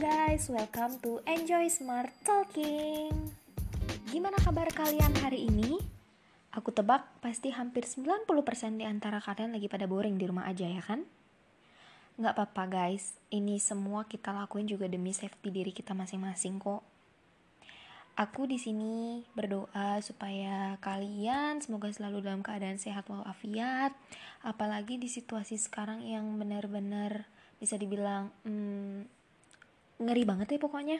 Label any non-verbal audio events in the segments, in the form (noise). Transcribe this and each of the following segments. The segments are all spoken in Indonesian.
guys, welcome to Enjoy Smart Talking. Gimana kabar kalian hari ini? Aku tebak pasti hampir 90% di antara kalian lagi pada boring di rumah aja ya kan? Nggak apa-apa guys, ini semua kita lakuin juga demi safety diri kita masing-masing kok. Aku di sini berdoa supaya kalian semoga selalu dalam keadaan sehat walafiat, apalagi di situasi sekarang yang benar-benar bisa dibilang hmm, ngeri banget ya pokoknya.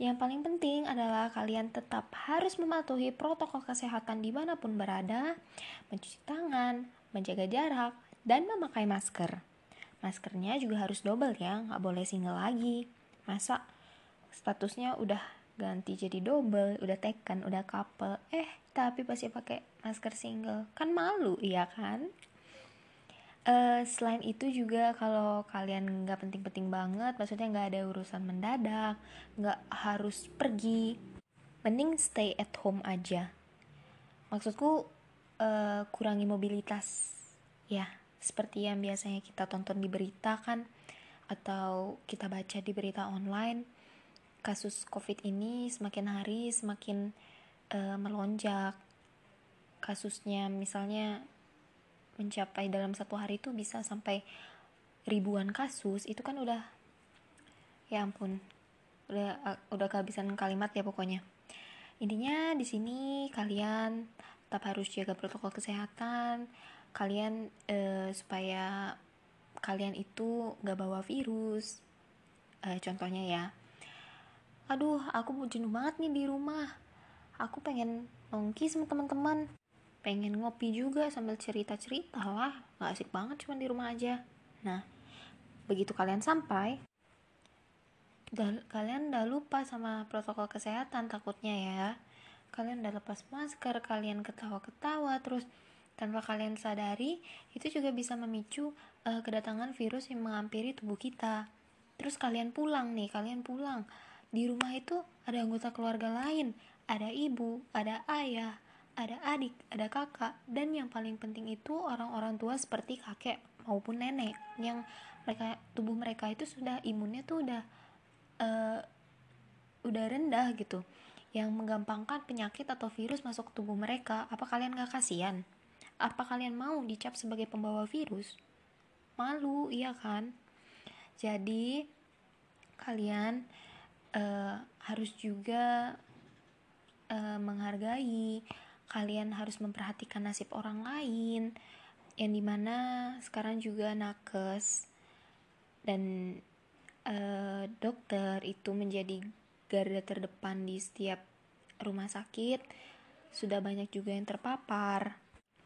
Yang paling penting adalah kalian tetap harus mematuhi protokol kesehatan di mana pun berada, mencuci tangan, menjaga jarak, dan memakai masker. Maskernya juga harus double ya, nggak boleh single lagi. Masa statusnya udah ganti jadi double, udah tekan, udah couple, eh tapi pasti pakai masker single, kan malu iya kan? Uh, selain itu juga kalau kalian nggak penting-penting banget, maksudnya nggak ada urusan mendadak, nggak harus pergi, mending stay at home aja. Maksudku uh, kurangi mobilitas, ya seperti yang biasanya kita tonton di berita kan, atau kita baca di berita online. Kasus COVID ini semakin hari semakin uh, melonjak. Kasusnya misalnya mencapai dalam satu hari itu bisa sampai ribuan kasus itu kan udah ya ampun udah udah kehabisan kalimat ya pokoknya. Intinya di sini kalian tetap harus jaga protokol kesehatan kalian eh, supaya kalian itu gak bawa virus eh, contohnya ya. Aduh aku mau jenuh banget nih di rumah. Aku pengen nongki sama teman-teman pengen ngopi juga sambil cerita-cerita lah. Gak asik banget cuma di rumah aja. Nah begitu kalian sampai udah, kalian udah lupa sama protokol kesehatan takutnya ya. Kalian udah lepas masker kalian ketawa-ketawa terus tanpa kalian sadari itu juga bisa memicu uh, kedatangan virus yang menghampiri tubuh kita. Terus kalian pulang nih kalian pulang. Di rumah itu ada anggota keluarga lain. Ada ibu ada ayah ada adik, ada kakak, dan yang paling penting itu orang-orang tua seperti kakek maupun nenek yang mereka tubuh mereka itu sudah imunnya tuh udah uh, udah rendah gitu yang menggampangkan penyakit atau virus masuk ke tubuh mereka. Apa kalian gak kasihan? Apa kalian mau dicap sebagai pembawa virus? Malu iya kan? Jadi kalian uh, harus juga uh, menghargai kalian harus memperhatikan nasib orang lain yang di mana sekarang juga nakes dan uh, dokter itu menjadi garda terdepan di setiap rumah sakit. Sudah banyak juga yang terpapar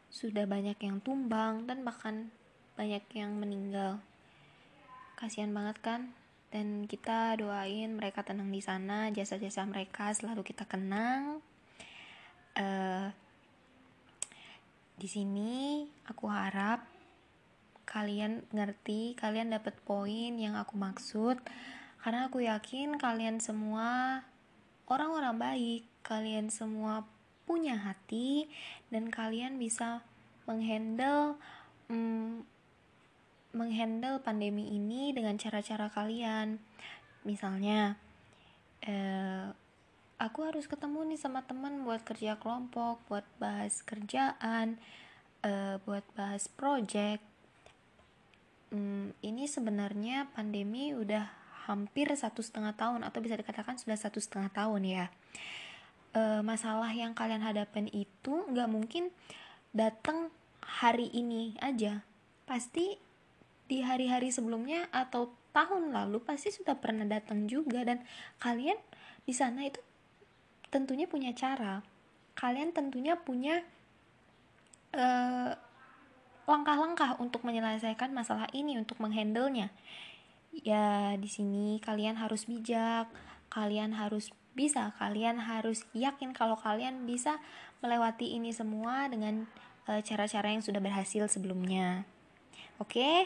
sudah banyak yang tumbang dan bahkan banyak yang meninggal. Kasihan banget kan? Dan kita doain mereka tenang di sana jasa-jasa mereka selalu kita kenang uh, di sini aku harap kalian ngerti, kalian dapat poin yang aku maksud karena aku yakin kalian semua orang-orang baik, kalian semua punya hati dan kalian bisa menghandle mm, menghandle pandemi ini dengan cara-cara kalian. Misalnya eh, aku harus ketemu nih sama teman buat kerja kelompok buat bahas kerjaan uh, buat bahas project. Hmm, ini sebenarnya pandemi udah hampir satu setengah tahun atau bisa dikatakan sudah satu setengah tahun ya. Uh, masalah yang kalian hadapin itu nggak mungkin datang hari ini aja. Pasti di hari-hari sebelumnya atau tahun lalu pasti sudah pernah datang juga dan kalian di sana itu tentunya punya cara. Kalian tentunya punya eh, langkah-langkah untuk menyelesaikan masalah ini untuk menghandlenya. Ya di sini kalian harus bijak kalian harus bisa kalian harus yakin kalau kalian bisa melewati ini semua dengan eh, cara-cara yang sudah berhasil sebelumnya. Oke? Okay?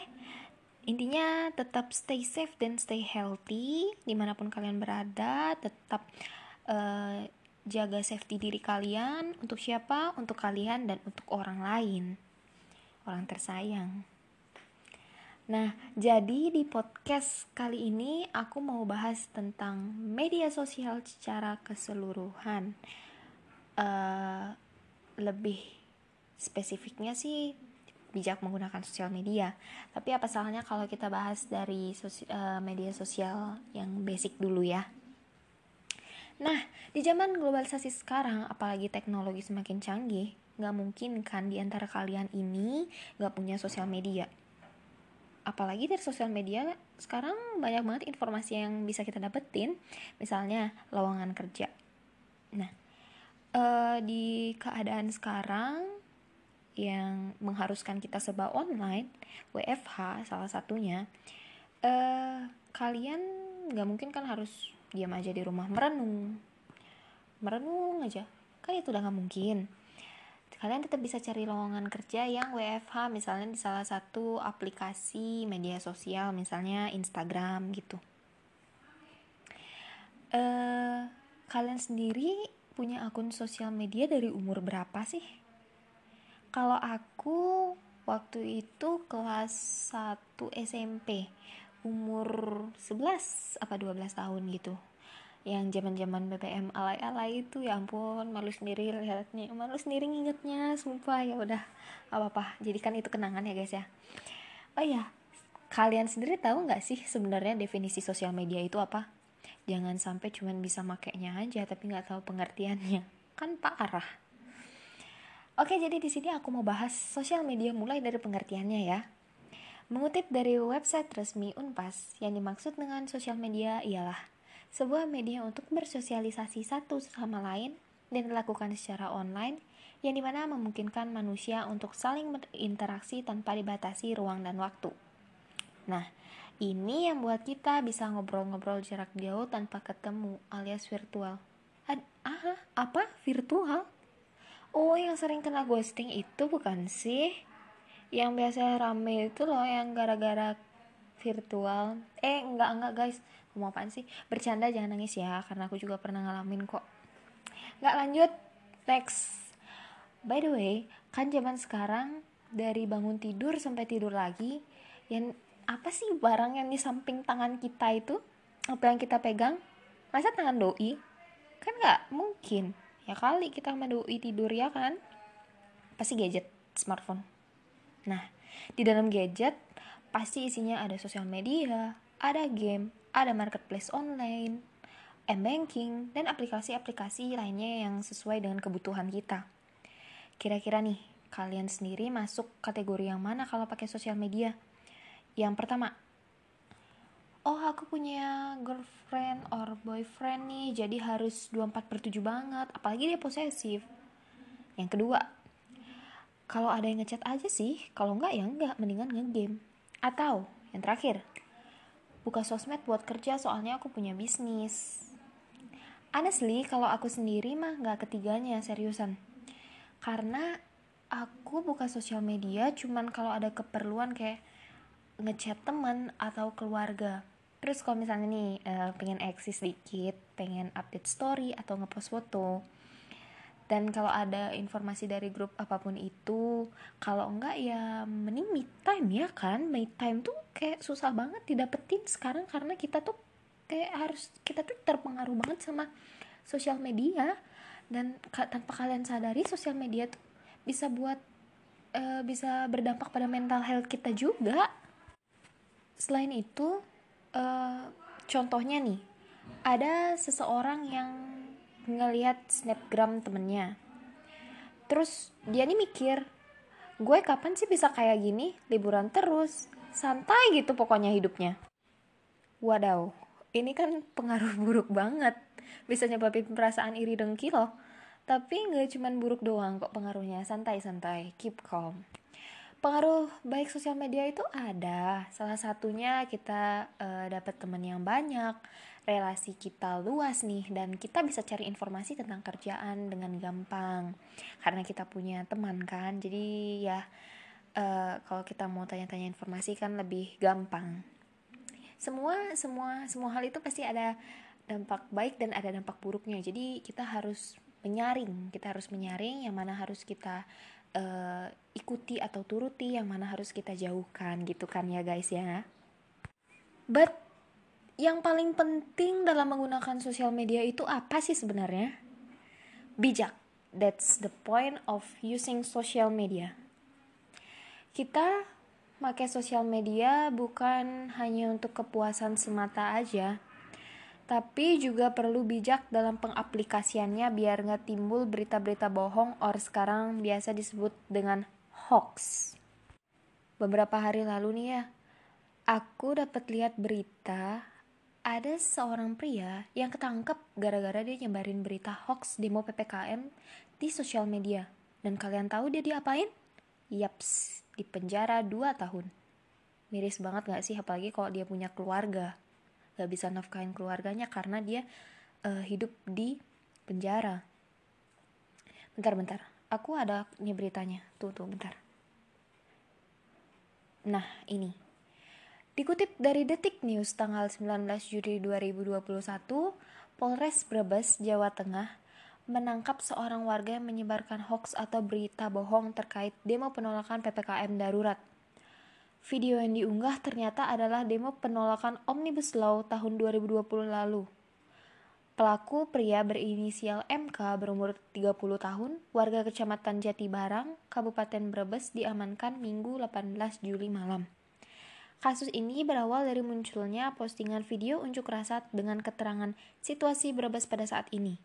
intinya tetap stay safe dan stay healthy di mana pun kalian berada tetap uh, jaga safety diri kalian untuk siapa untuk kalian dan untuk orang lain orang tersayang Nah, jadi di podcast kali ini aku mau bahas tentang media sosial secara keseluruhan. Uh, lebih spesifiknya sih bijak menggunakan sosial media. Tapi apa salahnya kalau kita bahas dari sosi uh, media sosial yang basic dulu ya? Nah, di zaman globalisasi sekarang, apalagi teknologi semakin canggih, nggak mungkin kan di antara kalian ini nggak punya sosial media. Apalagi dari sosial media sekarang banyak banget informasi yang bisa kita dapetin. Misalnya lowongan kerja. Nah uh, di keadaan sekarang yang mengharuskan kita serba online WFH salah satunya uh, kalian nggak mungkin kan harus diam aja di rumah merenung. Merenung aja. Kan itu udah nggak mungkin. Kalian tetap bisa cari lowongan kerja yang WFH misalnya di salah satu aplikasi media sosial misalnya Instagram gitu. Uh, kalian sendiri punya akun sosial media dari umur berapa sih? Kalau aku waktu itu kelas 1 SMP umur 11 apa 12 tahun gitu. Yang zaman zaman BBM alay alay itu ya ampun malu sendiri lihatnya malu sendiri ngingetnya sumpah ya udah apa apa jadikan itu kenangan ya guys ya. Oh ya kalian sendiri tahu nggak sih sebenarnya definisi sosial media itu apa? Jangan sampai cuman bisa makainya aja tapi nggak tahu pengertiannya. (laughs) Kan parah. Oke jadi di sini aku mau bahas sosial media mulai dari pengertiannya ya Mengutip dari website resmi Unpas, yang dimaksud dengan sosial media ialah sebuah media untuk bersosialisasi satu sama lain dan dilakukan secara online yang di mana memungkinkan manusia untuk saling berinteraksi tanpa dibatasi ruang dan waktu. Nah, ini yang buat kita bisa ngobrol-ngobrol jarak jauh tanpa ketemu alias virtual. Ad ah, apa? Virtual? Oh, yang sering kena ghosting itu bukan sih? Yang biasa rame itu loh yang gara-gara virtual. Eh, enggak enggak guys. Mau apaan sih? Bercanda jangan nangis ya karena aku juga pernah ngalamin kok. Nggak lanjut. Next. By the way kan zaman sekarang dari bangun tidur sampai tidur lagi yang apa sih barang yang di samping tangan kita itu? Apa yang kita pegang? Masa tangan doi? Kan nggak mungkin. Ya kali kita sama doi tidur ya kan? Pasti gadget smartphone nah di dalam gadget pasti isinya ada sosial media ada game ada marketplace online, m-banking, dan aplikasi-aplikasi lainnya yang sesuai dengan kebutuhan kita. Kira-kira nih, kalian sendiri masuk kategori yang mana kalau pakai sosial media? Yang pertama, oh aku punya girlfriend or boyfriend nih, jadi harus 24 per 7 banget, apalagi dia posesif. Yang kedua, kalau ada yang ngechat aja sih, kalau enggak ya enggak, mendingan ngegame. Atau yang terakhir, buka sosmed buat kerja soalnya aku punya bisnis. Honestly, kalau aku sendiri mah nggak ketiganya seriusan. Karena aku buka sosial media cuman kalau ada keperluan kayak ngechat teman atau keluarga. Terus kalau misalnya nih uh, pengen eksis dikit, pengen update story atau ngepost foto, dan kalau ada informasi dari grup apa pun itu kalau enggak ya mending me time ya kan. Me time tuh kayak susah banget didapetin sekarang karena kita tuh kayak harus kita tuh terpengaruh banget sama sosial media. Dan tanpa kalian sadari sosial media tuh bisa buat uh, bisa berdampak pada mental health kita juga. Selain itu uh, contohnya nih ada seseorang yang ngelihat snapgram temennya. Terus dia nih mikir gue kapan sih bisa kayak gini? Liburan terus. Santai gitu pokoknya hidupnya. Wadaw ini kan pengaruh (laughs) buruk banget. Bisa nyebabin perasaan iri dengki loh. Tapi nggak cuman buruk doang kok pengaruhnya. Santai-santai keep calm pengaruh baik sosial media itu ada. Salah satunya kita uh, dapat teman yang banyak relasi kita luas nih dan kita bisa cari informasi tentang kerjaan dengan gampang. Karena kita punya teman kan jadi ya uh, kalau kita mau tanya-tanya informasi kan lebih gampang. Semua semua semua hal itu pasti ada dampak baik dan ada dampak buruknya. Jadi kita harus menyaring kita harus menyaring yang mana harus kita uh, ikuti atau turuti yang mana harus kita jauhkan gitu kan ya guys ya. But yang paling penting dalam menggunakan sosial media itu apa sih sebenarnya? Bijak. That's the point of using social media. Kita pakai sosial media bukan hanya untuk kepuasan semata aja tapi juga perlu bijak dalam pengaplikasiannya biar nggak timbul berita-berita bohong or sekarang biasa disebut dengan hoax. Beberapa hari lalu nih ya, aku dapat lihat berita ada seorang pria yang ketangkep gara-gara dia nyebarin berita hoax demo PPKM di sosial media. Dan kalian tahu dia diapain? Yaps, di penjara 2 tahun. Miris banget gak sih apalagi kalau dia punya keluarga gak bisa nafkahin keluarganya karena dia uh, hidup di penjara. Bentar-bentar aku ada nih beritanya. Tuh tuh bentar. Nah ini. Dikutip dari Detik News tanggal 19 Juli 2021 Polres Brebes Jawa Tengah menangkap seorang warga yang menyebarkan hoax atau berita bohong terkait demo penolakan PPKM darurat Video yang diunggah ternyata adalah demo penolakan Omnibus Law tahun 2020 lalu. Pelaku pria berinisial MK berumur 30 tahun, warga kecamatan Jatibarang, Kabupaten Brebes diamankan Minggu 18 Juli malam. Kasus ini berawal dari munculnya postingan video unjuk rasa dengan keterangan situasi Brebes pada saat ini.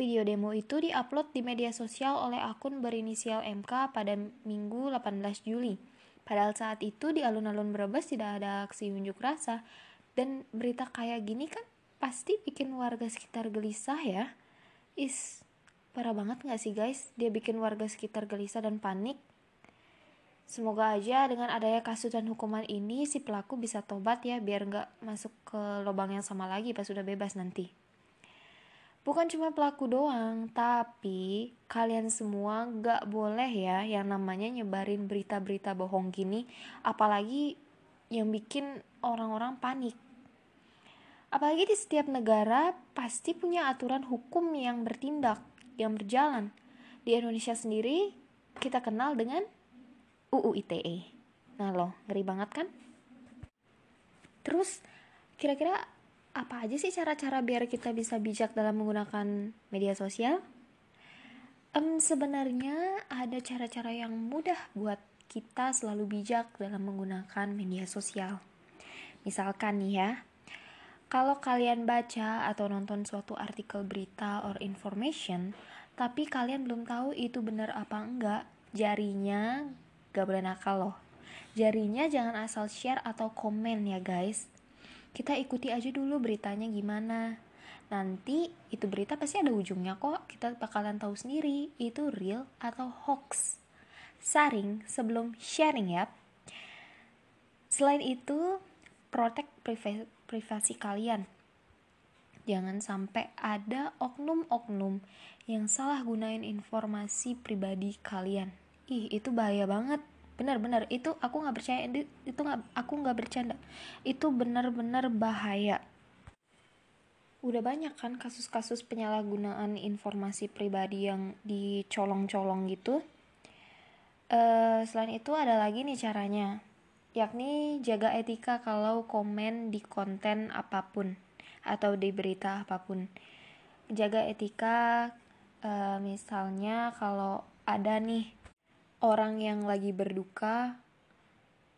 Video demo itu diupload di media sosial oleh akun berinisial MK pada Minggu 18 Juli Padahal saat itu di alun-alun Brebes tidak ada aksi unjuk rasa dan berita kayak gini kan pasti bikin warga sekitar gelisah ya. Is parah banget gak sih guys? Dia bikin warga sekitar gelisah dan panik. Semoga aja dengan adanya kasus dan hukuman ini si pelaku bisa tobat ya biar nggak masuk ke lubang yang sama lagi pas sudah bebas nanti. Bukan cuma pelaku doang, tapi kalian semua gak boleh ya yang namanya nyebarin berita-berita bohong gini, apalagi yang bikin orang-orang panik. Apalagi di setiap negara pasti punya aturan hukum yang bertindak, yang berjalan. Di Indonesia sendiri kita kenal dengan UU ITE. Nah loh, ngeri banget kan? Terus kira-kira apa aja sih cara-cara biar kita bisa bijak dalam menggunakan media sosial? Um, sebenarnya ada cara-cara yang mudah buat kita selalu bijak dalam menggunakan media sosial. Misalkan nih ya, kalau kalian baca atau nonton suatu artikel berita or information, tapi kalian belum tahu itu benar apa enggak, jarinya gak boleh nakal loh. Jarinya jangan asal share atau komen ya guys kita ikuti aja dulu beritanya gimana. Nanti itu berita pasti ada ujungnya kok. Kita bakalan tahu sendiri itu real atau hoax. Saring sebelum sharing ya. Selain itu protect privasi kalian. Jangan sampai ada oknum-oknum yang salah gunain informasi pribadi kalian. Ih itu bahaya banget benar-benar itu aku nggak percaya. Itu nggak aku nggak bercanda. Itu benar-benar bahaya. Udah banyak kan kasus-kasus penyalahgunaan informasi pribadi yang dicolong-colong gitu. Uh, selain itu ada lagi nih caranya yakni jaga etika kalau komen di konten apa pun atau di berita apa pun. Jaga etika uh, misalnya kalau ada nih orang yang lagi berduka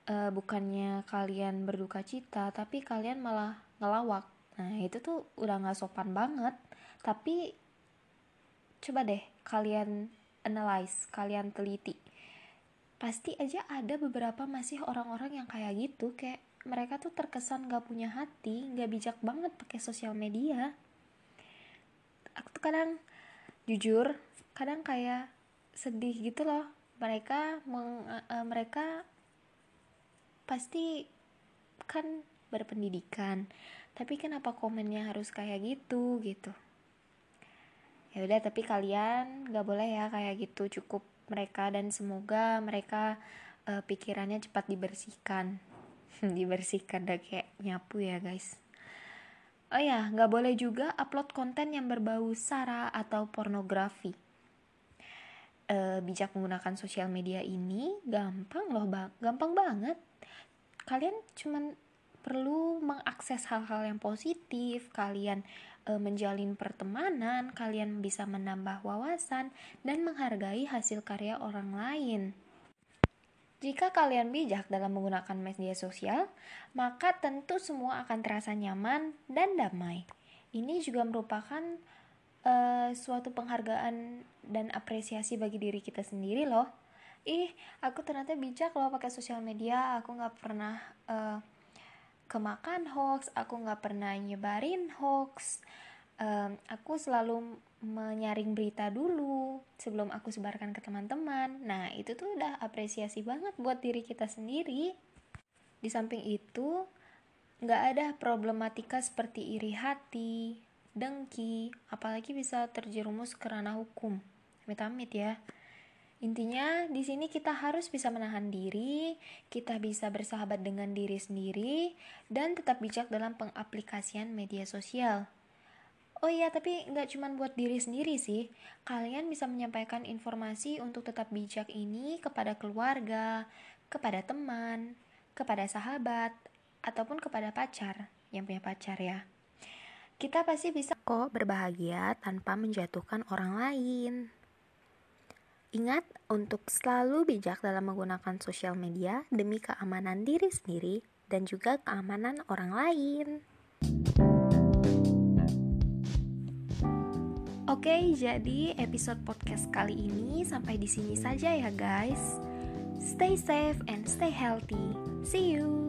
uh, bukannya kalian berduka cita tapi kalian malah ngelawak. Nah itu tuh udah nggak sopan banget. Tapi coba deh kalian analyze kalian teliti. Pasti aja ada beberapa masih orang-orang yang kayak gitu kayak mereka tuh terkesan gak punya hati gak bijak banget pakai sosial media. Aku tuh kadang jujur kadang kayak sedih gitu loh mereka meng, uh, mereka pasti kan berpendidikan. Tapi kenapa komennya harus kayak gitu gitu? Ya udah tapi kalian gak boleh ya kayak gitu. Cukup mereka dan semoga mereka uh, pikirannya cepat dibersihkan. (laughs) Dibersihkan dah kayak nyapu ya guys. Oh ya nggak boleh juga upload konten yang berbau sara atau pornografi uh, bijak menggunakan sosial media ini gampang loh bang gampang banget kalian cuman perlu mengakses hal-hal yang positif kalian uh, menjalin pertemanan kalian bisa menambah wawasan dan menghargai hasil karya orang lain jika kalian bijak dalam menggunakan media sosial, maka tentu semua akan terasa nyaman dan damai. Ini juga merupakan uh, suatu penghargaan dan apresiasi bagi diri kita sendiri loh. Ih, aku ternyata bijak loh pakai sosial media. Aku nggak pernah uh, kemakan hoax, aku nggak pernah nyebarin hoax. Um, aku selalu menyaring berita dulu sebelum aku sebarkan ke teman-teman. Nah, itu tuh udah apresiasi banget buat diri kita sendiri. Di samping itu, nggak ada problematika seperti iri hati, dengki, apalagi bisa terjerumus ke ranah hukum. Amit-amit ya. Intinya di sini kita harus bisa menahan diri, kita bisa bersahabat dengan diri sendiri, dan tetap bijak dalam pengaplikasian media sosial. Oh iya, tapi nggak cuma buat diri sendiri sih. Kalian bisa menyampaikan informasi untuk tetap bijak ini kepada keluarga, kepada teman, kepada sahabat, ataupun kepada pacar yang punya pacar ya. Kita pasti bisa kok berbahagia tanpa menjatuhkan orang lain. Ingat untuk selalu bijak dalam menggunakan sosial media demi keamanan diri sendiri dan juga keamanan orang lain. Oke, jadi episode podcast kali ini sampai di sini saja ya guys. Stay safe and stay healthy. See you.